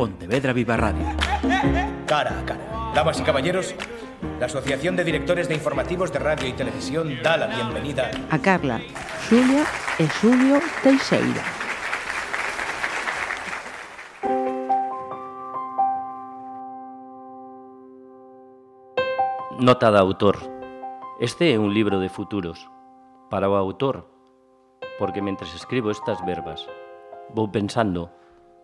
Pontevedra Viva Radio. Cara a cara. Damas y caballeros, la Asociación de Directores de Informativos de Radio y Televisión da la bienvenida a Carla, Xulia e Xulio Teixeira. Nota da autor. Este é un libro de futuros. Para o autor, porque mentres escribo estas verbas, vou pensando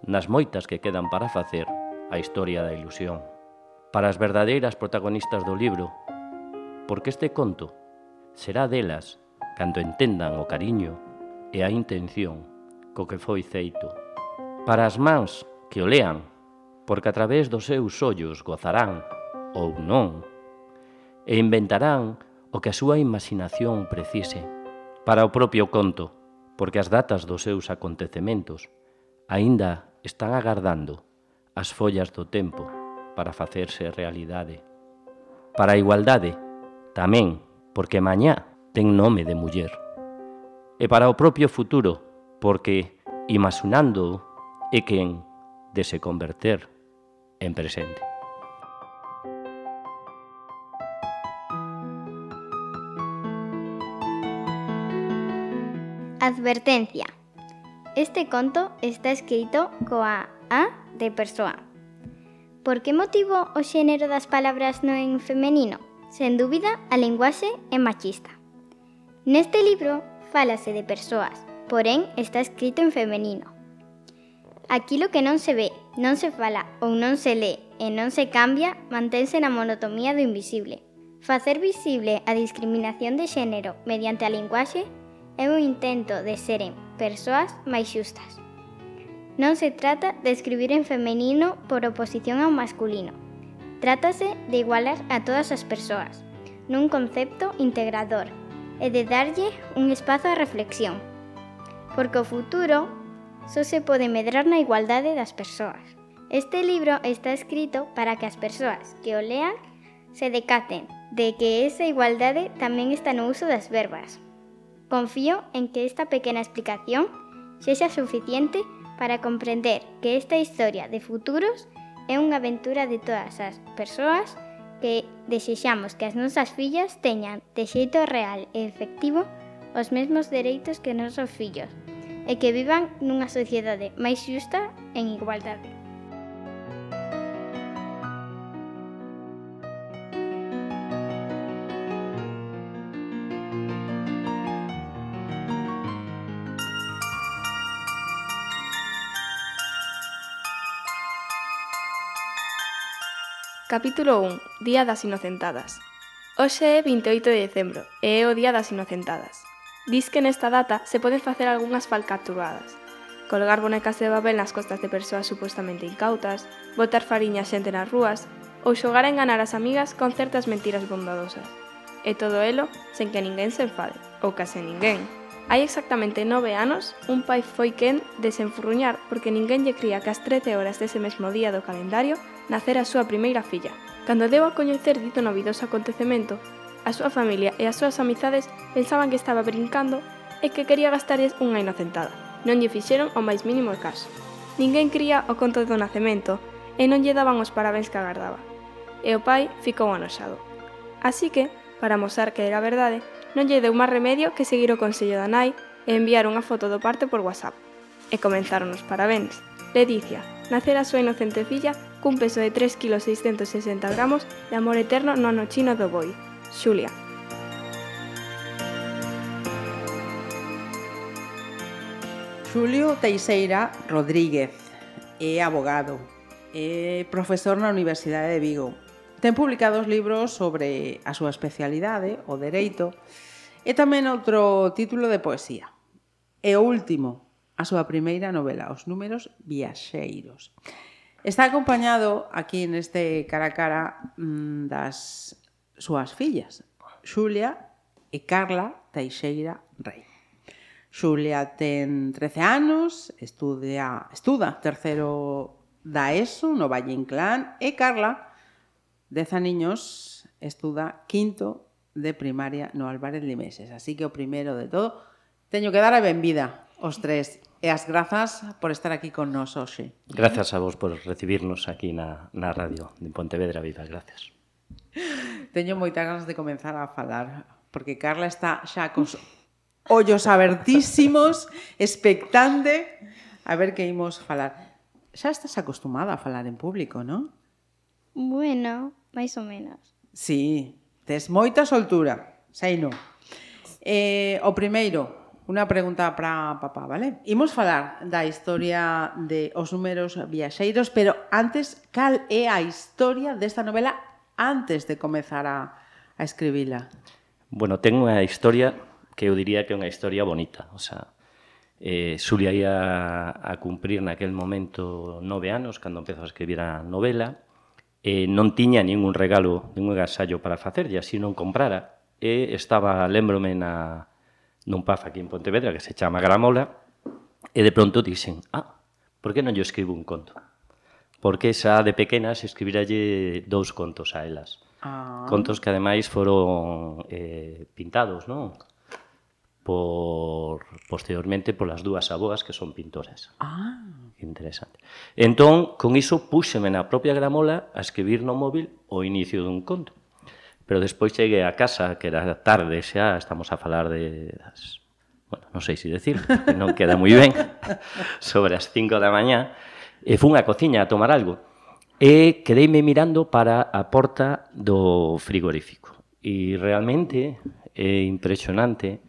nas moitas que quedan para facer a historia da ilusión. Para as verdadeiras protagonistas do libro, porque este conto será delas cando entendan o cariño e a intención co que foi feito. Para as mans que o lean, porque a través dos seus ollos gozarán, ou non, e inventarán o que a súa imaginación precise. Para o propio conto, porque as datas dos seus acontecementos aínda están agardando as follas do tempo para facerse realidade. Para a igualdade, tamén, porque mañá ten nome de muller. E para o propio futuro, porque imaginando é quen de se converter en presente. Advertencia. Este conto está escrito coa A de persoa. Por que motivo o xénero das palabras non é en femenino? Sen dúbida, a linguaxe é machista. Neste libro falase de persoas, porén está escrito en femenino. Aquilo que non se ve, non se fala ou non se lé e non se cambia mantense na monotomía do invisible. Facer visible a discriminación de xénero mediante a linguaxe é un intento de seren persoas máis xustas. Non se trata de escribir en femenino por oposición ao masculino. Trátase de igualar a todas as persoas nun concepto integrador e de darlle un espazo a reflexión. Porque o futuro só se pode medrar na igualdade das persoas. Este libro está escrito para que as persoas que o lean se decaten de que esa igualdade tamén está no uso das verbas. Confío en que esta pequena explicación sexa suficiente para comprender que esta historia de futuros é unha aventura de todas as persoas que desexamos que as nosas fillas teñan de xeito real e efectivo os mesmos dereitos que nosos fillos e que vivan nunha sociedade máis xusta en igualdade. Capítulo 1. Día das Inocentadas. Hoxe é 28 de decembro e é o Día das Inocentadas. Diz que nesta data se poden facer algunhas falcaturadas. Colgar bonecas de Babel nas costas de persoas supostamente incautas, botar fariña xente nas rúas ou xogar a enganar as amigas con certas mentiras bondadosas. E todo elo sen que ninguén se enfade, ou case ninguén. Hai exactamente nove anos, un pai foi quen desenfurruñar porque ninguén lle cría que as 13 horas dese mesmo día do calendario nacer a súa primeira filla. Cando deu a coñecer dito novidoso acontecemento, a súa familia e as súas amizades pensaban que estaba brincando e que quería gastarles unha inocentada. Non lle fixeron o máis mínimo caso. Ninguén cría o conto do nacemento e non lle daban os parabéns que agardaba. E o pai ficou anoxado. Así que, para mostrar que era verdade, non lle deu máis remedio que seguir o consello da nai e enviar unha foto do parte por WhatsApp. E comenzaron os parabéns. Leticia, nacer a súa inocente filla cun peso de 3,660 kg de amor eterno no ano chino do boi. Xulia, Xulio Teixeira Rodríguez é abogado, é profesor na Universidade de Vigo. Ten publicados libros sobre a súa especialidade, o dereito, E tamén outro título de poesía. E o último, a súa primeira novela, Os números viaxeiros. Está acompañado aquí neste cara a cara mm, das súas fillas, Xulia e Carla Teixeira Rei. Xulia ten 13 anos, estudia, estuda terceiro da ESO no Valle Inclán e Carla, 10 aniños, estuda quinto de primaria no Álvarez Limeses. Así que o primeiro de todo, teño que dar a benvida os tres e as grazas por estar aquí con nos hoxe. Grazas a vos por recibirnos aquí na, na radio de Pontevedra Viva, gracias. Teño moitas ganas de comenzar a falar, porque Carla está xa cos ollos abertísimos, expectante, a ver que imos falar. Xa estás acostumada a falar en público, non? Bueno, máis ou menos. Sí, Tes moita soltura, sei non. Eh, o primeiro, Unha pregunta para papá, vale? Imos falar da historia de os números viaxeiros, pero antes, cal é a historia desta novela antes de comezar a, a escribila? Bueno, ten unha historia que eu diría que é unha historia bonita. O sea, eh, Xulia ia a cumprir naquel momento nove anos, cando empezou a escribir a novela, eh, non tiña ningún regalo, ningún agasallo para facerlle, así non comprara. E estaba, lembrome, na, nun paz aquí en Pontevedra que se chama Gramola, e de pronto dixen, ah, por que non lle escribo un conto? Porque xa de pequenas escribiralle dous contos a elas. Ah. Contos que ademais foron eh, pintados, non? Por, posteriormente polas dúas aboas que son pintoras. Ah interesante. Entón, con iso, púxeme na propia gramola a escribir no móvil o inicio dun conto. Pero despois cheguei a casa, que era tarde xa, estamos a falar de... Das, bueno, non sei se decir, que non queda moi ben, sobre as 5 da mañá, e fun á cociña a tomar algo. E quedeime mirando para a porta do frigorífico. E realmente é impresionante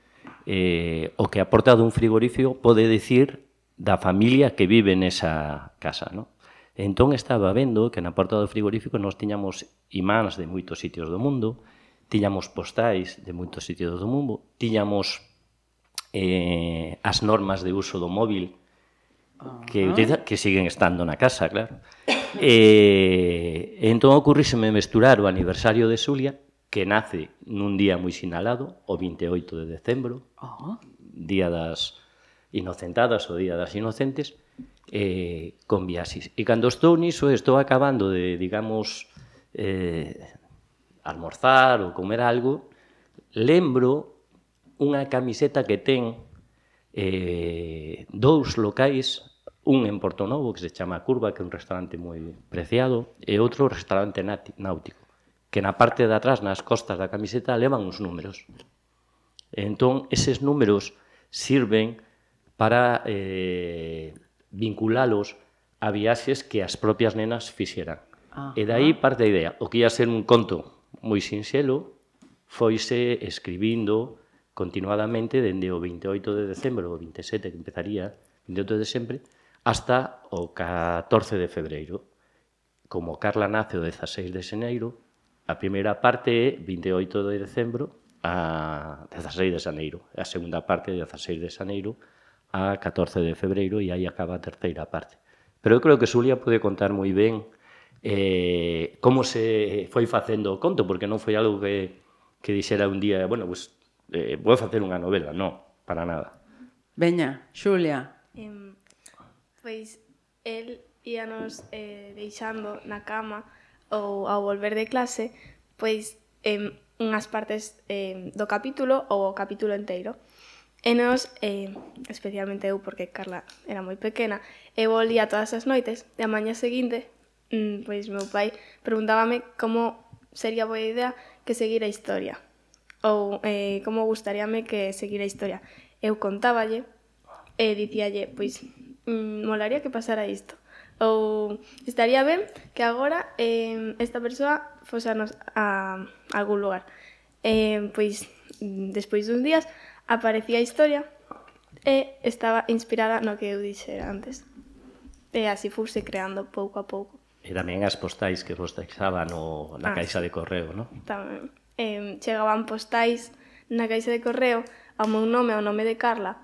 eh, o que a porta dun frigorífico pode decir da familia que vive nesa casa, no? Entón estaba vendo que na porta do frigorífico nós tiñamos imáns de moitos sitios do mundo, tiñamos postais de moitos sitios do mundo, tiñamos eh, as normas de uso do móvil que, ah. utiliza, que siguen estando na casa, claro. Eh, entón ocurríseme mesturar o aniversario de Xulia, que nace nun día moi sinalado, o 28 de decembro, ah. día das inocentadas o Día das Inocentes, eh, con viaxes. E cando estou niso, estou acabando de, digamos, eh, almorzar ou comer algo, lembro unha camiseta que ten eh, dous locais, un en Porto Novo, que se chama Curva, que é un restaurante moi preciado, e outro restaurante náutico, que na parte de atrás, nas costas da camiseta, levan uns números. Entón, eses números sirven para eh, vinculalos a viaxes que as propias nenas fixeran. Ah, e dai parte a idea. O que ia ser un conto moi sinxelo foise escribindo continuadamente dende o 28 de decembro, o 27 que empezaría, 28 de decembro, hasta o 14 de febreiro. Como Carla nace o 16 de xeneiro, a primeira parte é 28 de decembro a 16 de xaneiro, a segunda parte é 16 de xaneiro a 14 de febreiro e aí acaba a terceira parte. Pero eu creo que Xulia pode contar moi ben eh, como se foi facendo o conto, porque non foi algo que, que dixera un día, bueno, pues, eh, vou facer unha novela, non, para nada. Veña, Xulia. Um, pois, el íanos eh, deixando na cama ou ao volver de clase, pois, em, unhas partes eh, do capítulo ou o capítulo enteiro. E nos, eh, especialmente eu, porque Carla era moi pequena, e volía todas as noites, e a maña seguinte, mm, pois meu pai preguntábame como sería boa idea que seguir a historia, ou eh, como gustaríame que seguir a historia. Eu contáballe, e dicíalle, pois, mm, molaría que pasara isto. Ou estaría ben que agora eh, esta persoa fosanos a, a algún lugar. Eh, pois, despois duns días, aparecía a historia e estaba inspirada no que eu dixera antes. E así fuse creando pouco a pouco. E tamén as postais que vos deixaba no, na ah, caixa de correo, non? Tamén. Eh, chegaban postais na caixa de correo ao meu nome, ao nome de Carla,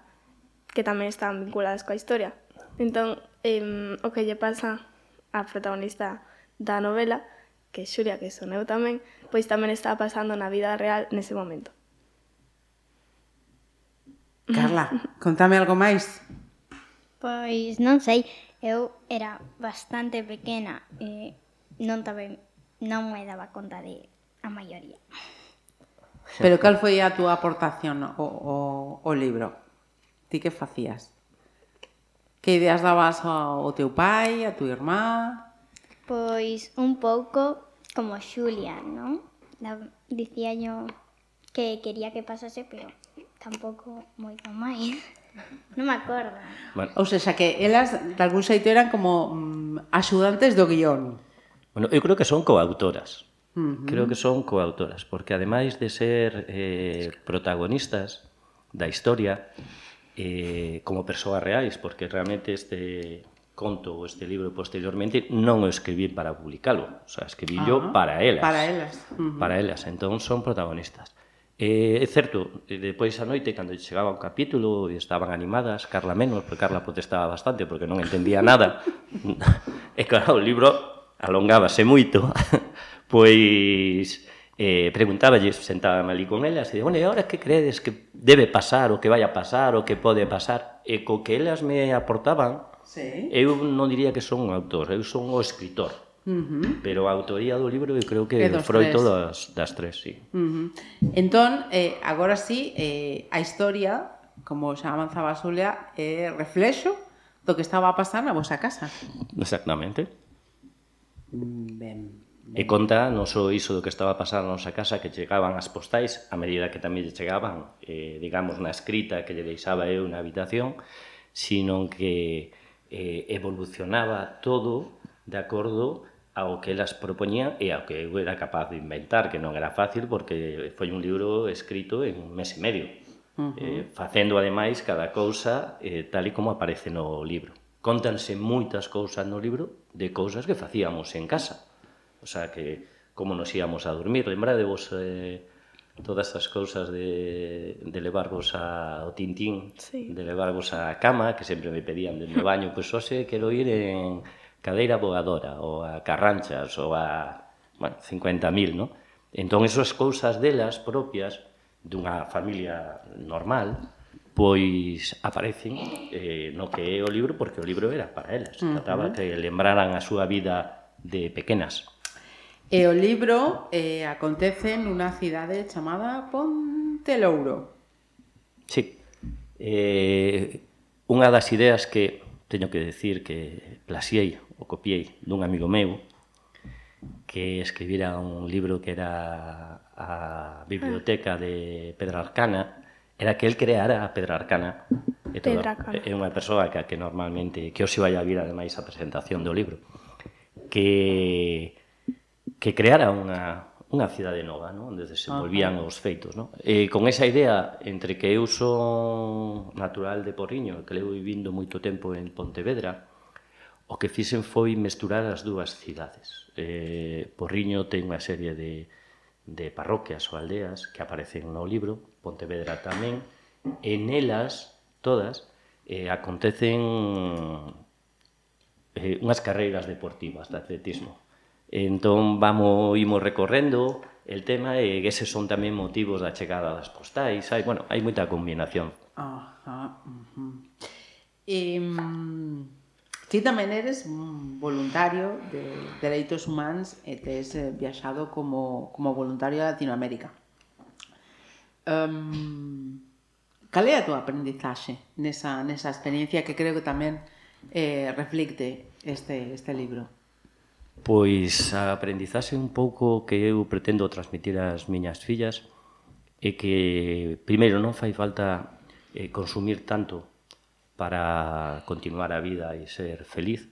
que tamén están vinculadas coa historia. Entón, eh, o que lle pasa a protagonista da novela, que é Xulia, que son eu tamén, pois tamén está pasando na vida real nese momento. Carla, contame algo máis. Pois non sei, eu era bastante pequena e non tamén non me daba conta de a maioría. Pero cal foi a túa aportación ao, o, o libro? Ti que facías? Que ideas dabas ao teu pai, a túa irmá? Pois un pouco como Xulia, non? Dicía yo que quería que pasase, pero tampouco moito máis. ¿eh? Non me acordo. Bueno, ou seja, que elas de algún xeito eran como mm, axudantes do guión. Bueno, eu creo que son coautoras. Uh -huh. Creo que son coautoras, porque ademais de ser eh, protagonistas da historia, eh, como persoas reais, porque realmente este conto ou este libro posteriormente non o escribí para publicalo, o sea, escribí uh -huh. yo para elas. Para elas. Uh -huh. Para elas, entón son protagonistas. Eh, é certo, depois a noite, cando chegaba un capítulo e estaban animadas, Carla menos, porque Carla protestaba bastante porque non entendía nada. e claro, o libro alongábase moito, pois eh, preguntáballe, sentaban ali con elas, e bueno, e agora que credes que debe pasar, o que vai a pasar, o que pode pasar? E co que elas me aportaban, sí. eu non diría que son un autor, eu son o escritor. Uhum. Pero a autoría do libro eu creo que é froito das, das tres, sí. Uhum. Entón, eh, agora sí, eh, a historia, como xa avanzaba a Xulia, é eh, reflexo do que estaba a pasar na vosa casa. Exactamente. Ben, ben. E conta non só iso do que estaba a pasar na nosa casa, que chegaban as postais, a medida que tamén lle chegaban, eh, digamos, na escrita que lle deixaba eu na habitación, sino que eh, evolucionaba todo de acordo ao que elas propoñían e ao que eu era capaz de inventar, que non era fácil porque foi un libro escrito en un mes e medio, uh -huh. eh, facendo ademais cada cousa eh, tal e como aparece no libro. Contanse moitas cousas no libro de cousas que facíamos en casa. O sea, que como nos íamos a dormir, lembrádevos eh, todas as cousas de, de levarvos a, ao tintín, sí. de levarvos á cama, que sempre me pedían dende o baño, pois pues, xose, quero ir en cadeira voadora, ou a carranchas, ou a bueno, 50.000, non? Entón, esas cousas delas propias dunha familia normal, pois aparecen eh, no que é o libro, porque o libro era para elas. Uh -huh. Trataba que lembraran a súa vida de pequenas. E o libro eh, acontece nunha cidade chamada Ponte Louro. Sí. Eh, unha das ideas que teño que decir que plasiei o copiei dun amigo meu que escribira un libro que era a biblioteca de Pedra Arcana, era que el creara a Pedra Arcana. E toda, Pedra É unha persoa que, que normalmente, que os iba a vir ademais a presentación do libro, que que creara unha, unha cidade nova, non? onde desenvolvían Ajá. os feitos. Non? E con esa idea, entre que eu son natural de Porriño, que levo vivindo moito tempo en Pontevedra, O que fixen foi mesturar as dúas cidades. Eh, Porriño ten unha serie de, de parroquias ou aldeas que aparecen no libro, Pontevedra tamén, e nelas, todas, eh, acontecen eh, unhas carreiras deportivas de atletismo. Entón, vamos, imos recorrendo el tema e eses son tamén motivos da chegada das postais. Hai, bueno, hai moita combinación. Ajá, uh -huh. Eh, Ti tamén eres un voluntario de Dereitos Humanos e tes eh, viaxado como, como voluntario a Latinoamérica. Um, cal é a tua aprendizaxe nesa, nesa experiencia que creo que tamén eh, reflicte este, este libro? Pois a aprendizaxe un pouco que eu pretendo transmitir ás miñas fillas é que, primeiro, non fai falta eh, consumir tanto para continuar a vida e ser feliz,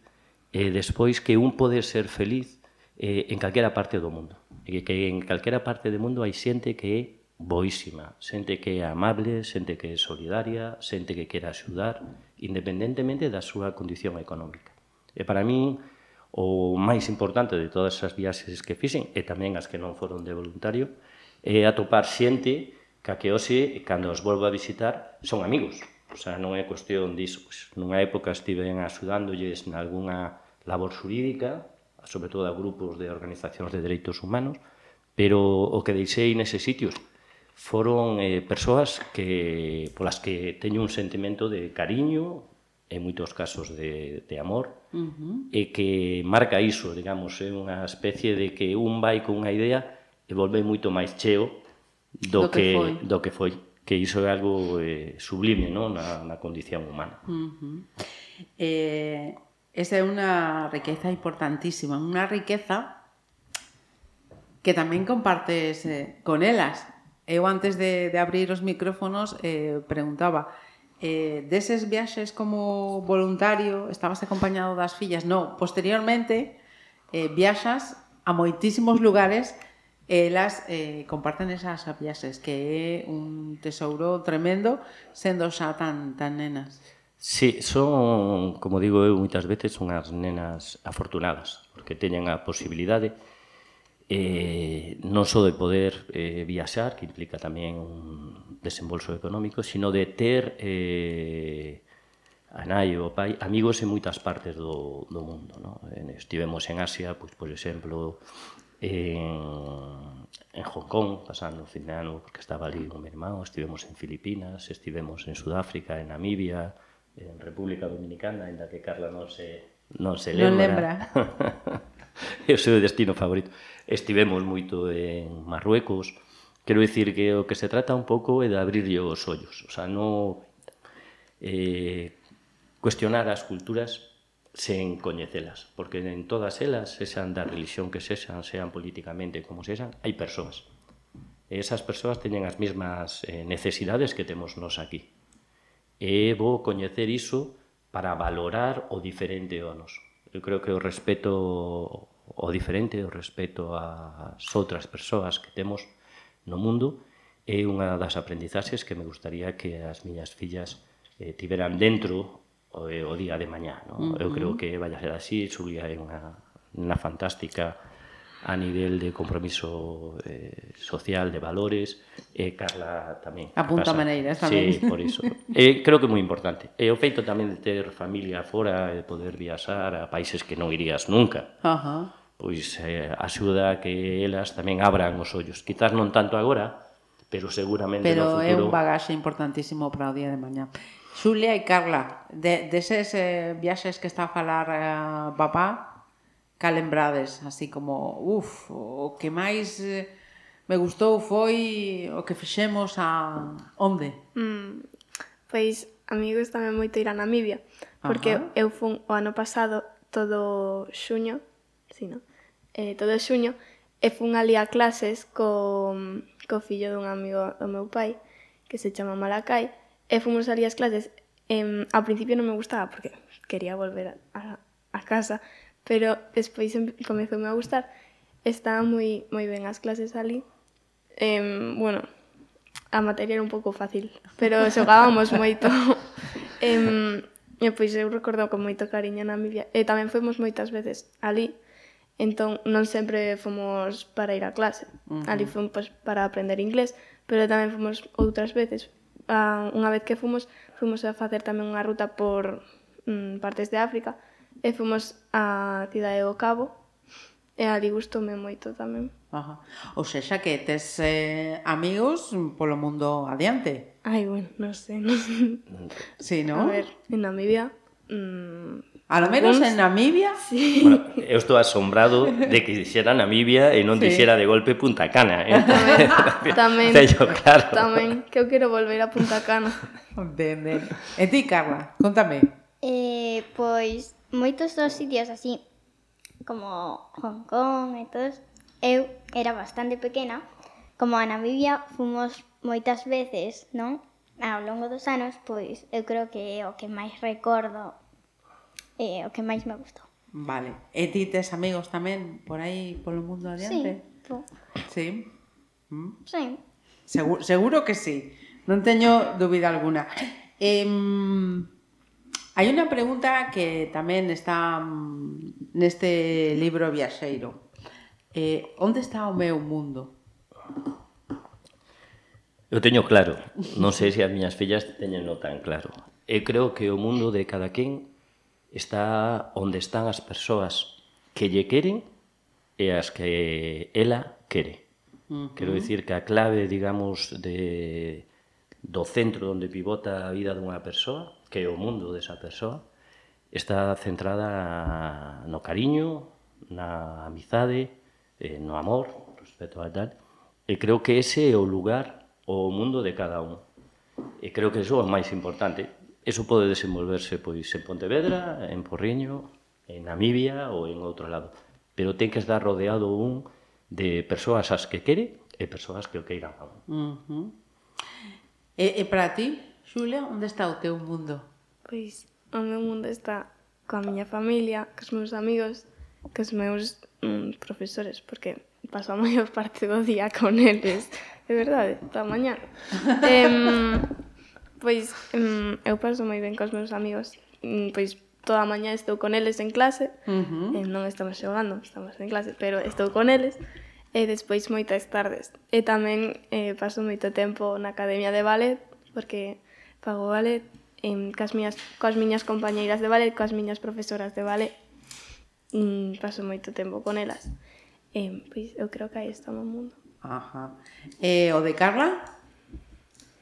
e despois que un pode ser feliz eh, en calquera parte do mundo. E que en calquera parte do mundo hai xente que é boísima, xente que é amable, xente que é solidaria, xente que quere axudar, independentemente da súa condición económica. E para min, o máis importante de todas as viaxes que fixen, e tamén as que non foron de voluntario, é atopar xente que a que hoxe, cando os volvo a visitar, son amigos. O sea, non é cuestión disso. Pois, nunha época estiven axudándolles nalgúna labor xurídica, sobre todo a grupos de organizacións de dereitos humanos, pero o que deixei neses sitios foron eh, persoas que, polas que teño un sentimento de cariño, en moitos casos de, de amor, uh -huh. e que marca iso, digamos, é unha especie de que un vai con unha idea e volve moito máis cheo do, do que, que foi. do que foi que iso é algo eh, sublime no? Na, na condición humana. Uh -huh. eh, esa é unha riqueza importantísima, unha riqueza que tamén compartes eh, con elas. Eu antes de, de abrir os micrófonos eh, preguntaba, eh, deses viaxes como voluntario estabas acompañado das fillas? No, posteriormente eh, viaxas a moitísimos lugares elas eh, comparten esas viaxes que é un tesouro tremendo sendo xa tan, tan nenas. Sí, son, como digo eu moitas veces, unhas nenas afortunadas, porque teñen a posibilidade eh, non só de poder eh, viaxar, que implica tamén un desembolso económico, sino de ter eh, a nai ou pai amigos en moitas partes do, do mundo. No? Eh, estivemos en Asia, pois, por exemplo, en, en Hong Kong, pasando o fin de ano, porque estaba ali un meu irmão, estivemos en Filipinas, estivemos en Sudáfrica, en Namibia, en República Dominicana, ainda que Carla non se, non se lembra. Non lembra. é o seu destino favorito. Estivemos moito en Marruecos. Quero dicir que o que se trata un pouco é de abrirlle os ollos, o sea, non eh, cuestionar as culturas sen coñecelas, porque en todas elas, sexan da religión que sexan, sean políticamente como sexan, hai persoas. E esas persoas teñen as mesmas eh, necesidades que temos nós aquí. E vou coñecer iso para valorar o diferente ao nos. Eu creo que o respeto o diferente, o respeto ás outras persoas que temos no mundo é unha das aprendizaxes que me gustaría que as miñas fillas eh, tiveran dentro o, o día de mañá. No? Uh -huh. Eu creo que vai ser así, Xulia é unha, unha fantástica a nivel de compromiso eh, social, de valores, e eh, Carla tamén. Apunta maneiras tamén. Sí, por iso. eh, creo que é moi importante. E eh, o feito tamén de ter familia fora, de poder viaxar a países que non irías nunca. Uh -huh. Pois eh, axuda a que elas tamén abran os ollos. Quizás non tanto agora, pero seguramente pero no futuro... Pero é un bagaxe importantísimo para o día de mañá. Xulia e Carla, de, deses eh, viaxes que está a falar eh, papá, que lembrades, así como, uf, o que máis eh, me gustou foi o que fixemos a onde? Mm, pois a mí gustame moito ir a Namibia, porque Ajá. eu fun o ano pasado todo xuño, si no, eh, todo xuño, e fun ali a clases co, co fillo dun amigo do meu pai, que se chama Malacai, Eh, e fomos ali as clases. Em, ao principio non me gustaba porque quería volver a, a casa, pero despois comezoume a gustar. Estaban moi moi ben as clases ali. Em, bueno, a materia era un pouco fácil, pero xogábamos moito. em, e pois eu recordo con moito cariño na mi. E eh, tamén fomos moitas veces ali, entón non sempre fomos para ir a clase. Uh -huh. Ali fomos pois, para aprender inglés, pero tamén fomos outras veces ah, unha vez que fomos, fomos a facer tamén unha ruta por mm, partes de África e fomos á cidade do Cabo e ali gustoume moito tamén. Ajá. Ou xa que tes eh, amigos polo mundo adiante. Ai, bueno, non sei, non sei. Sí, non? A ver, en Namibia, mmm, A lo menos en Namibia. Sí. Bueno, eu estou asombrado de que dixera Namibia e non sí. dixera de golpe Punta Cana. Eh? Tamén. Cello, claro. Tamén, que eu quero volver a Punta Cana. Ben, ben. E ti, Carla, contame. Eh, pois, moitos dos sitios así, como Hong Kong e todos, eu era bastante pequena, como a Namibia fomos moitas veces, non? Ao longo dos anos, pois, eu creo que é o que máis recordo é o que máis me gustou. Vale. E ti tes amigos tamén por aí polo mundo adiante? Sí. Po. Sí. Mm? Sí. Seguro, seguro que sí. Non teño dúbida alguna. Eh, hai unha pregunta que tamén está mm, neste libro viaxeiro. Eh, onde está o meu mundo? Eu teño claro. Non sei se as miñas fillas teñen no tan claro. Eu creo que o mundo de cada quen está onde están as persoas que lle queren e as que ela quere. Uh -huh. Quero dicir que a clave, digamos, de, do centro onde pivota a vida dunha persoa, que é o mundo desa persoa, está centrada no cariño, na amizade, eh, no amor, respecto a tal, e creo que ese é o lugar o mundo de cada un. E creo que eso é o máis importante. Eso pode desenvolverse pois en Pontevedra, en Porriño, en Namibia ou en outro lado. Pero ten que estar rodeado un de persoas as que quere e persoas que o queiran. Uh -huh. E, e para ti, Xulia, onde está o teu mundo? Pois, o meu mundo está coa miña familia, cos meus amigos, cos meus mm, profesores, porque paso a maior parte do día con eles. É verdade, toda mañá. eh, Pois mm, eu paso moi ben cos meus amigos. Mm, pois toda a mañá estou con eles en clase. Uh -huh. eh, non estamos xogando, estamos en clase, pero estou con eles. E despois moitas tardes. E tamén eh, paso moito tempo na Academia de Ballet, porque fago ballet en cas miñas, coas miñas compañeiras de ballet, coas miñas profesoras de ballet. Mm, paso moito tempo con elas. E, pois eu creo que aí está o mundo. Ajá. E o de Carla?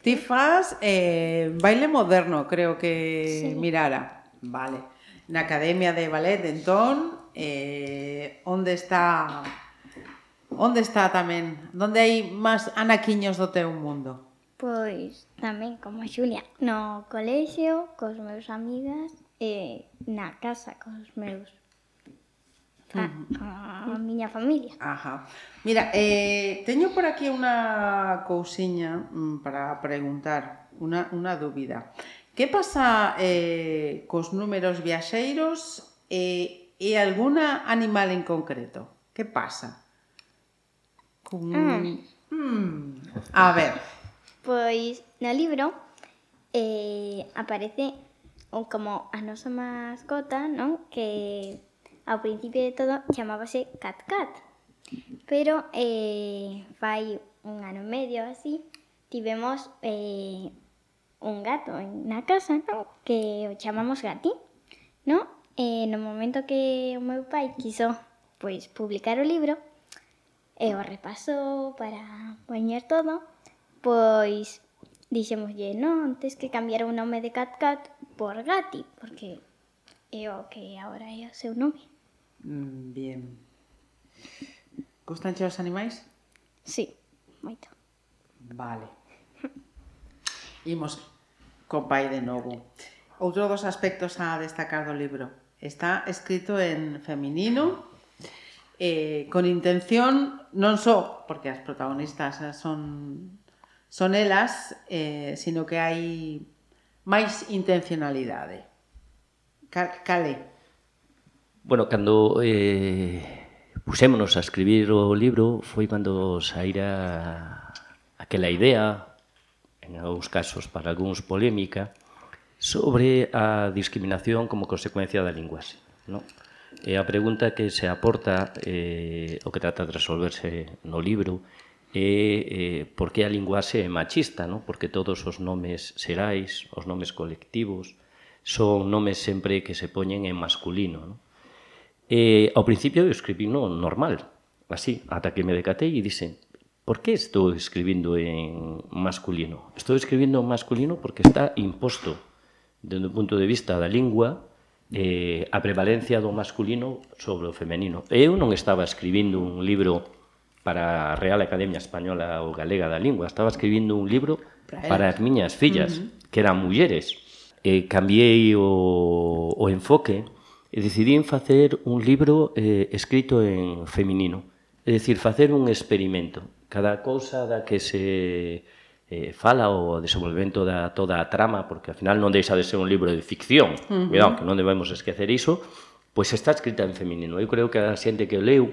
Ti faz eh, baile moderno, creo que sí. mirara. Vale. Na Academia de Ballet, entón, eh, onde está onde está tamén? Onde hai máis anaquiños do teu mundo? Pois tamén como Xulia, no colexio, cos meus amigas eh, e na casa cos meus a, mm-hmm. a miña familia. Ajá. Mira, eh, teño por aquí unha cousiña mm, para preguntar, unha, unha dúbida. Que pasa eh, cos números viaxeiros eh, e, e alguna animal en concreto? Que pasa? Cun... Mm. Ah. Mm. A ver. Pois no libro eh, aparece como a nosa mascota, non? Que ao principio de todo chamábase Cat Cat. Pero eh, fai un ano e medio así, tivemos eh, un gato na casa, non? que o chamamos Gati, no? E no momento que o meu pai quiso pois publicar o libro, e o repasou para poñer todo, pois dixemoslle, non, antes que cambiar o nome de Cat Cat por Gati, porque é o que agora é o seu nome. Mm, bien. Gustanche os animais? Sí, moito. Vale. Imos co pai de novo. Outro dos aspectos a destacar do libro. Está escrito en feminino, eh, con intención non só porque as protagonistas son son elas, eh, sino que hai máis intencionalidade. Cal, cal é? Bueno, cando eh, pusémonos a escribir o libro foi cando saíra aquela idea, en algúns casos para algúns polémica, sobre a discriminación como consecuencia da linguaxe. No? E a pregunta que se aporta eh, o que trata de resolverse no libro é eh, por que a linguaxe é machista, no? porque todos os nomes serais, os nomes colectivos, son nomes sempre que se poñen en masculino. No? Eh, ao principio eu escribino normal, así, ata que me decatei e dixen por que estou escribindo en masculino? Estou escribindo en masculino porque está imposto dende o punto de vista da lingua eh, a prevalencia do masculino sobre o femenino. Eu non estaba escribindo un libro para a Real Academia Española ou Galega da Lingua, estaba escribindo un libro para as miñas fillas, uh -huh. que eran mulleres. Eh, cambiei o, o enfoque e decidín facer un libro eh, escrito en feminino. É dicir, facer un experimento. Cada cousa da que se eh, fala o desenvolvemento da toda a trama, porque ao final non deixa de ser un libro de ficción, uh -huh. cuidado, que non debemos esquecer iso, pois está escrita en feminino. Eu creo que a xente que o leu,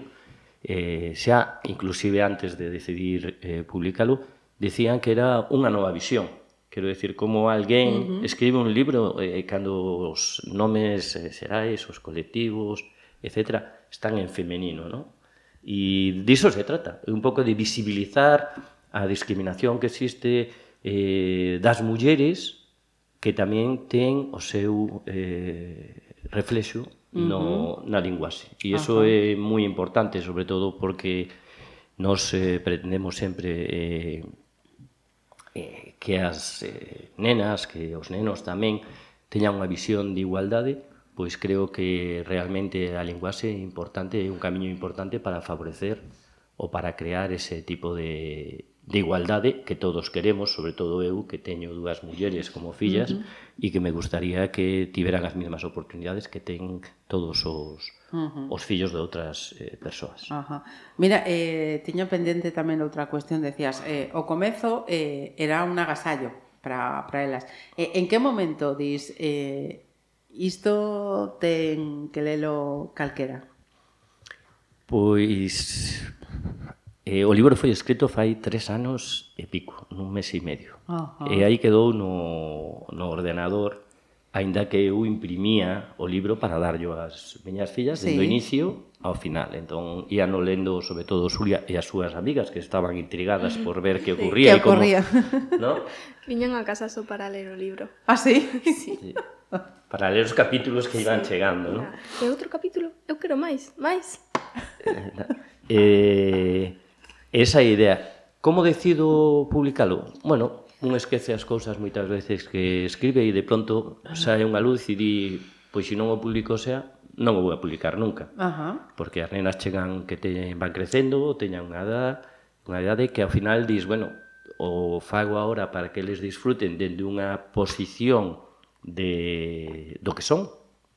eh, xa, inclusive antes de decidir eh, publicalo, dicían que era unha nova visión, Quero decir, como alguén uh -huh. escribe un libro eh, cando os nomes eh, xerais, os colectivos, etc., están en femenino, non? E diso se trata, un pouco de visibilizar a discriminación que existe eh, das mulleres que tamén ten o seu eh, reflexo uh -huh. na linguaxe. E iso é moi importante, sobre todo porque nos eh, pretendemos sempre eh, eh, que as eh, nenas, que os nenos tamén teñan unha visión de igualdade, pois creo que realmente a linguaxe é importante, é un camiño importante para favorecer ou para crear ese tipo de de igualdade que todos queremos, sobre todo eu que teño dúas mulleres como fillas uh -huh. e que me gustaría que tiveran as mesmas oportunidades que ten todos os uh -huh. os fillos de outras eh, persoas. Ajá. Mira, eh tiño pendente tamén outra cuestión, decías, eh o comezo eh era un agasallo para para elas. Eh, en que momento dis eh isto ten que lelo calquera? Pois Eh, o libro foi escrito fai tres anos e pico, nun mes e medio. Uh -huh. E aí quedou no, no ordenador, aínda que eu imprimía o libro para darlo ás miñas fillas sí. dende o inicio ao final. Entón, ia no lendo, sobre todo, Xulia e as súas amigas que estaban intrigadas por ver que ocurría. Sí, que ocurría. E como, ¿no? Viñan a casa só para ler o libro. Ah, sí? sí. sí. Para ler os capítulos que iban sí. chegando, non? E outro capítulo, eu quero máis, máis. Eh, eh esa idea. Como decido publicalo? Bueno, un esquece as cousas moitas veces que escribe e de pronto sae unha luz e di pois se non o publico sea, non o vou a publicar nunca. Ajá. Porque as nenas chegan que te, van crecendo, teñan unha edad, unha idade que ao final dis, bueno, o fago agora para que eles disfruten dende unha posición de do que son,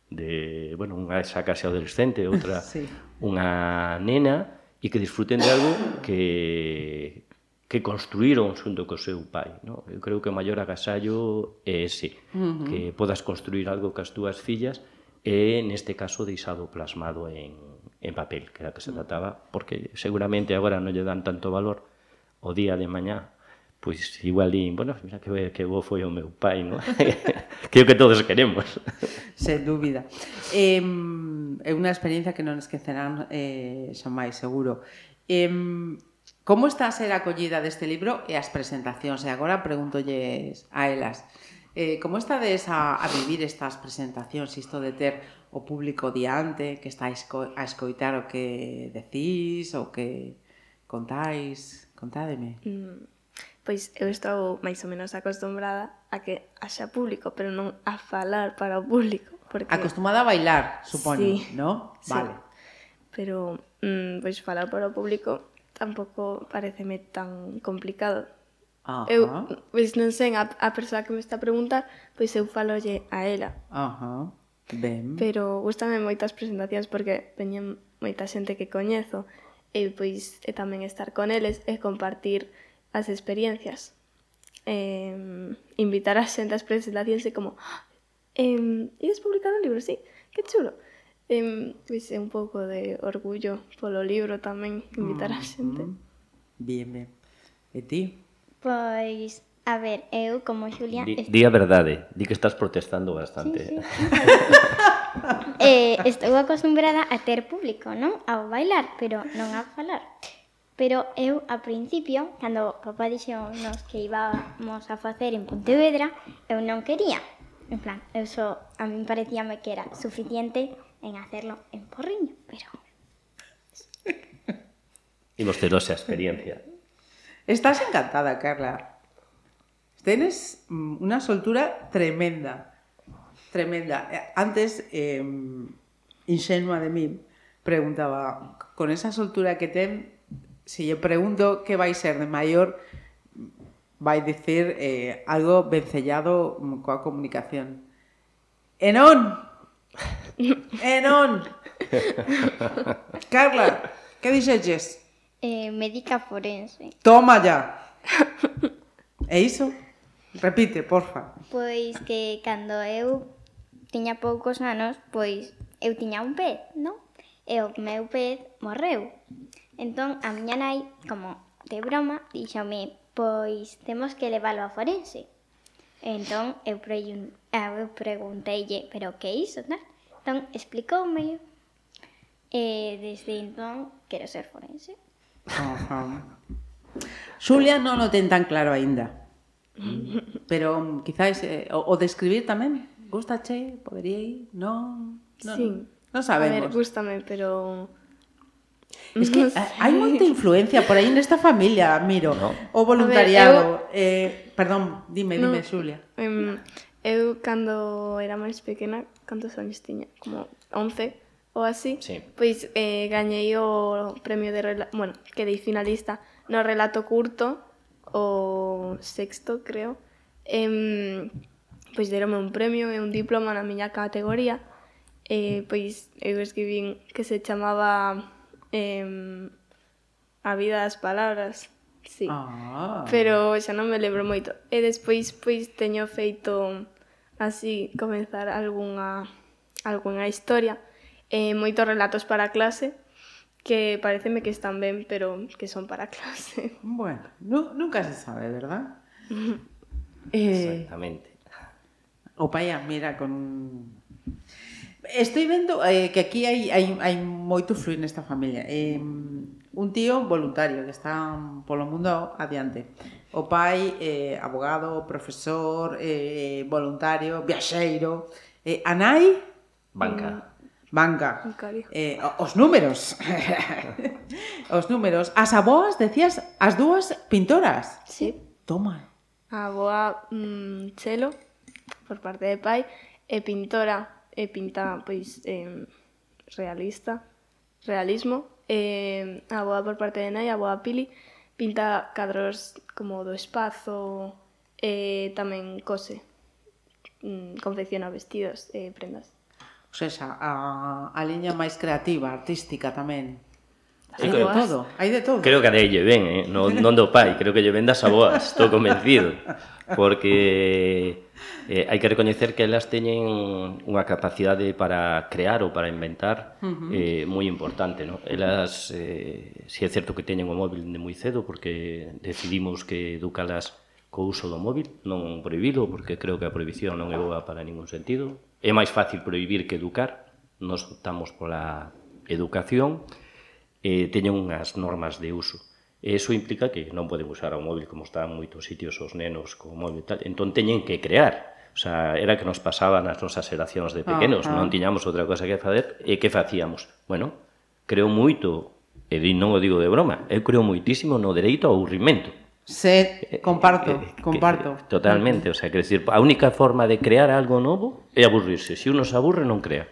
de, bueno, unha esa case adolescente, outra sí. unha nena, e que disfruten de algo que que construíron xunto co seu pai, no? Eu creo que o maior agasallo é ese, uh -huh. que podas construir algo cas túas fillas e neste caso deixado plasmado en, en papel, que era que se mm. trataba, porque seguramente agora non lle dan tanto valor o día de mañá pois igual din, bueno, mira que, que bo foi o meu pai, non? que é o que todos queremos. Sen dúbida. Eh, é unha experiencia que non esquecerán eh, xa máis seguro. Eh, como está a ser a acollida deste libro e as presentacións? E agora pregúntolles a elas. Eh, como estades a, a vivir estas presentacións, isto de ter o público diante, que está a, esco a escoitar o que decís, o que contáis? Contádeme. Mm pois eu estou máis ou menos acostumbrada a que haxa público, pero non a falar para o público. Porque... Acostumada a bailar, supoño, sí, ¿no? Vale. Sí. Pero, mm, pois, falar para o público tampouco pareceme tan complicado. Ajá. Eu, pois, non sei, a, a persoa que me está a preguntar, pois eu falolle a ela. Ajá, ben. Pero gustame moitas presentacións porque teñen moita xente que coñezo e, pois, e tamén estar con eles e compartir as experiencias. Eh, invitar a xente ás presentacións e como ah, eh, ides publicar un libro, sí, que chulo. Eh, pois é un pouco de orgullo polo libro tamén invitar a xente. Mm, bien, bien. E ti? Pois, a ver, eu como Xulia... Di, di a verdade, di que estás protestando bastante. Sí, sí. eh, estou acostumbrada a ter público, non? A bailar, pero non a falar. Pero eu, a principio, cando papá nos que íbamos a facer en Pontevedra, eu non quería. En plan, eu só, a mí parecíame que era suficiente en hacerlo en Porriño, pero... Imos ter esa experiencia. Estás encantada, Carla. Tienes mm, una soltura tremenda. Tremenda. Antes, eh, ingenua de mí, preguntaba, con esa soltura que ten, se lle pregunto que vai ser de maior, vai dicir eh, algo vencellado coa comunicación. E non! E non! Carla, que dixeches? Eh, médica forense. Toma ya! E iso? Repite, porfa. Pois que cando eu tiña poucos anos, pois eu tiña un pez, non? E o meu pez morreu. Entón a miña nai, como de broma, díxome, pois temos que leválo a forense. Entón eu, pregun eu pregunteille, pero que iso, tal? Entón explicoume e desde entón quero ser forense. Ajá. Xulia non o ten tan claro aínda. Pero quizáis eh, o, o describir de tamén. Gustache, poderíais, non, non. Sí. Non sabemos. A ver, gustame, pero Es que eh, hai moita influencia por aí nesta familia, Miro. No. O voluntariado. Ver, eu... eh, perdón, dime, dime, Xulia. Um, eu, cando era máis pequena, cantos anos tiña? Como 11 ou así. Sí. Pois eh, gañei o premio de... Rela... Bueno, quedei finalista no relato curto, o sexto, creo. Em, pois derome un premio e un diploma na miña categoría. Eh, pois eu escribín que se chamaba eh, a vida das palabras. Sí. Ah. Pero xa non me lembro moito. E despois pois teño feito así comenzar algunha algunha historia e eh, moitos relatos para clase que pareceme que están ben, pero que son para clase. Bueno, nu nunca se sabe, verdad? eh, Exactamente. O paia mira con Estoy vendo eh, que aquí hai, hai, hai moito fluir nesta familia. Eh, un tío voluntario que está polo mundo adiante. O pai, eh, abogado, profesor, eh, voluntario, viaxeiro. Eh, a nai... Banca. Mm, banca. Bancario. Eh, os números. os números. As aboas, decías, as dúas pintoras. Sí. Toma. A aboa mm, chelo, por parte de pai, e pintora e pinta pois eh, realista, realismo. Eh, a boa por parte de Nai, a boa Pili, pinta cadros como do espazo e eh, tamén cose, mm, confecciona vestidos e eh, prendas. O sea, a, a liña máis creativa, artística tamén. Hai de todo, hai de todo. Creo que a lle ven, eh? non, non do pai, creo que lle ven das aboas, estou convencido. Porque eh, hai que recoñecer que elas teñen unha capacidade para crear ou para inventar eh, moi importante. No? Elas, eh, si é certo que teñen o móvil de moi cedo, porque decidimos que educalas co uso do móvil, non prohibilo, porque creo que a prohibición non é boa para ningún sentido. É máis fácil prohibir que educar, nos optamos pola educación, eh, teñen unhas normas de uso. E iso implica que non poden usar o móvil como están moitos sitios os nenos co móvil tal. Entón teñen que crear. O sea, era que nos pasaban as nosas xeracións de ah, pequenos, ah, ah. non tiñamos outra cosa que facer e que facíamos? Bueno, creo moito, e non o digo de broma, eu creo moitísimo no dereito ao aburrimento. Se, eh, eh, comparto, eh, eh comparto. Totalmente, o sea, que decir, a única forma de crear algo novo é aburrirse. Se si uno se aburre, non crea.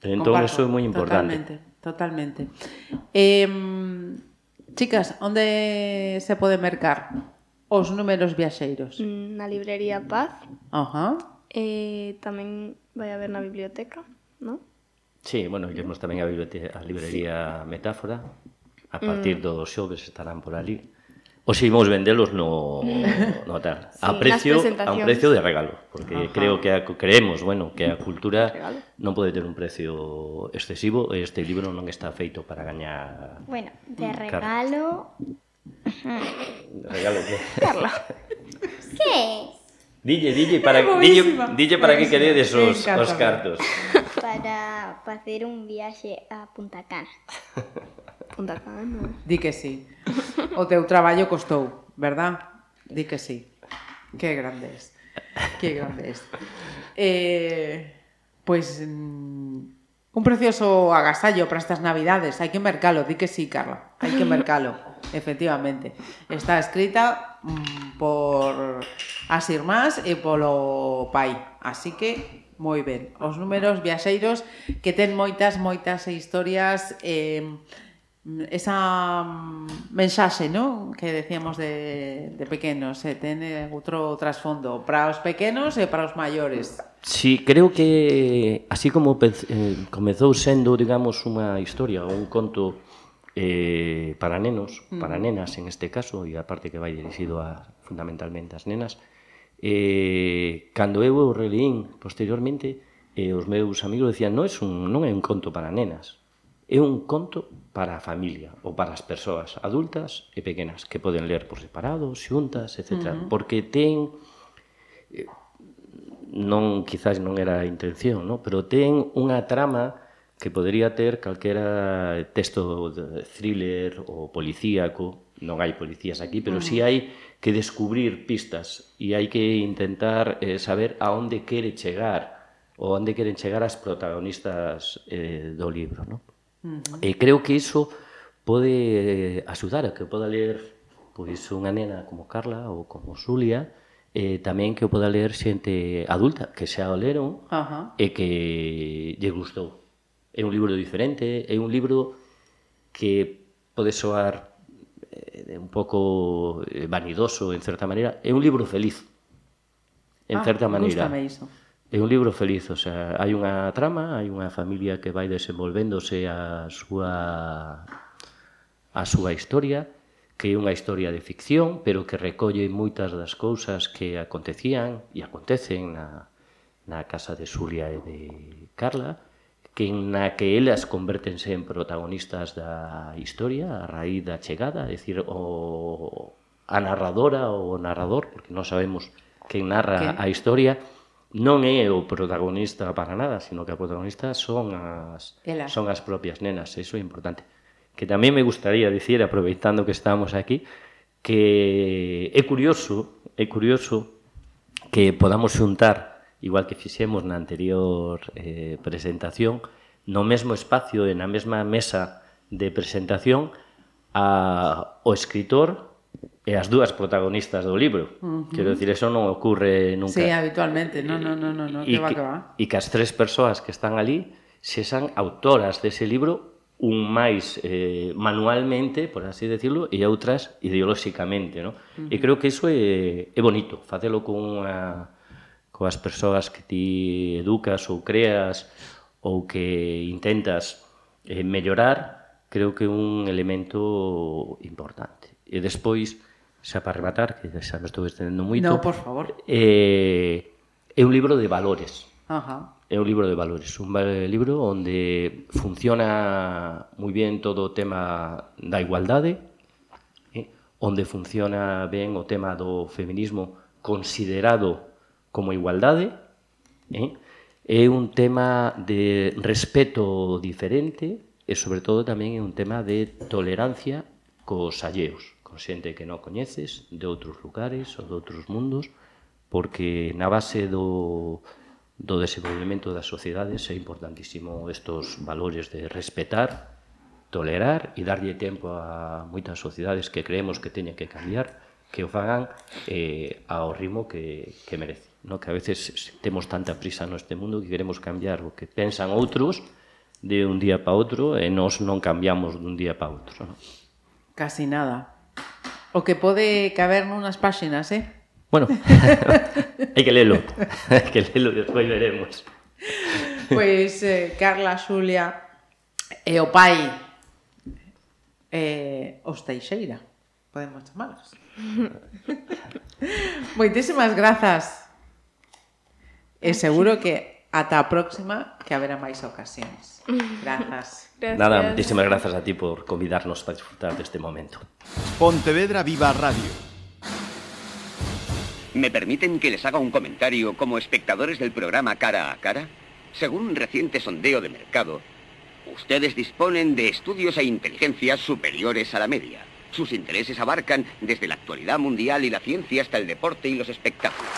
Entón, comparto, eso é moi importante. Totalmente. Totalmente. Eh, chicas, onde se pode mercar os números viaxeiros? Mm, na librería Paz. Ajá. Uh -huh. Eh, tamén vai haber na biblioteca, non? Sí, bueno, iremos tamén a, biblioteca, a librería sí. Metáfora. A partir mm. do xoves estarán por ali. Os imos vendelos no, no tal. Sí, a precio a un precio de regalo, porque Ajá. creo que a, creemos, bueno, que a cultura non pode ter un precio excesivo, este libro non está feito para gañar. Bueno, de regalo. De regalo que? Carla. que? Dille, dille para dille, dille para que queredes os, os cartos. Para facer un viaxe a Punta Cana. Punta Cana. Di que sí. O teu traballo costou, verdad? Di que sí. Que grandes. Que grandes. Eh, pois pues, mm, un precioso agasallo para estas Navidades. Hai que mercalo, di que sí, Carla. Hai que mercalo, efectivamente. Está escrita mm, por as irmás e polo pai. Así que moi ben. Os números viaxeiros que ten moitas, moitas historias eh, esa mm, mensaxe, ¿no? Que decíamos de, de pequenos, eh, ten eh, outro trasfondo para os pequenos e para os maiores. Sí, creo que así como eh, comezou sendo, digamos, unha historia ou un conto eh, para nenos, mm. para nenas en este caso, e a parte que vai dirixido a, fundamentalmente ás nenas, eh, cando eu o releín posteriormente, eh, os meus amigos decían, non, é un, non é un conto para nenas, é un conto para a familia ou para as persoas adultas e pequenas que poden ler por separado, xuntas, etc. Uh -huh. Porque ten eh, non quizás non era a intención, no? pero ten unha trama que podería ter calquera texto de thriller ou policíaco, non hai policías aquí, pero uh -huh. si sí hai que descubrir pistas e hai que intentar eh, saber a onde quere chegar ou onde queren chegar as protagonistas eh, do libro, non? Uh -huh. E creo que iso pode eh, axudar a que poda ler pois unha nena como Carla ou como Xulia, eh, tamén que o poda ler xente adulta, que xa o leron uh -huh. e que lle gustou. É un libro diferente, é un libro que pode soar eh, un pouco eh, vanidoso en certa maneira, é un libro feliz en ah, certa maneira. Gústame iso. É un libro feliz, o sea, hai unha trama, hai unha familia que vai desenvolvéndose a súa a súa historia, que é unha historia de ficción, pero que recolle moitas das cousas que acontecían e acontecen na, na casa de Xulia e de Carla, que na que elas convertense en protagonistas da historia a raíz da chegada, é dicir, o, a narradora ou o narrador, porque non sabemos quen narra ¿Qué? a historia, non é o protagonista para nada, sino que a protagonista son as Elas. son as propias nenas, eso é importante. Que tamén me gustaría dicir, aproveitando que estamos aquí, que é curioso, é curioso que podamos xuntar, igual que fixemos na anterior eh, presentación, no mesmo espacio e na mesma mesa de presentación a o escritor e as dúas protagonistas do libro. Uh -huh. Quero dicir, eso non ocorre nunca. Sí, habitualmente, non, non, non, non, no, que va, que va. E que as tres persoas que están ali se san autoras dese libro un máis eh, manualmente, por así decirlo, e outras ideolóxicamente, ¿no? Uh -huh. E creo que iso é, é bonito, facelo con unha coas persoas que ti educas ou creas ou que intentas eh, mellorar, creo que é un elemento importante. E despois, xa para rematar, que xa me estou estendendo moito. No, por favor. Eh, é un libro de valores. Ajá. É un libro de valores, un libro onde funciona moi ben todo o tema da igualdade, eh, onde funciona ben o tema do feminismo considerado como igualdade, eh, é un tema de respeto diferente e sobre todo tamén é un tema de tolerancia cos alleos con xente que non coñeces, de outros lugares ou de outros mundos, porque na base do, do desenvolvemento das sociedades é importantísimo estos valores de respetar, tolerar e darlle tempo a moitas sociedades que creemos que teñen que cambiar, que o fagan eh, ao ritmo que, que merece. No? Que a veces temos tanta prisa neste mundo que queremos cambiar o que pensan outros de un día para outro e nós non cambiamos dun día para outro. No? Casi nada. O que pode caber nunhas páxinas, eh? Bueno, hai que lelo. hai que lelo, despois veremos. Pois eh, Carla, Xulia e o pai eh, os Teixeira, podemos chamalos. Moitísimas grazas. E seguro que ata a próxima que haberá máis ocasións. Grazas. Gracias. Nada, muchísimas grazas a ti por convidarnos para disfrutar deste momento. Pontevedra Viva Radio. ¿Me permiten que les haga un comentario como espectadores del programa Cara a Cara? Según un reciente sondeo de mercado, ustedes disponen de estudios e inteligencias superiores a la media. Sus intereses abarcan desde la actualidad mundial y la ciencia hasta el deporte y los espectáculos.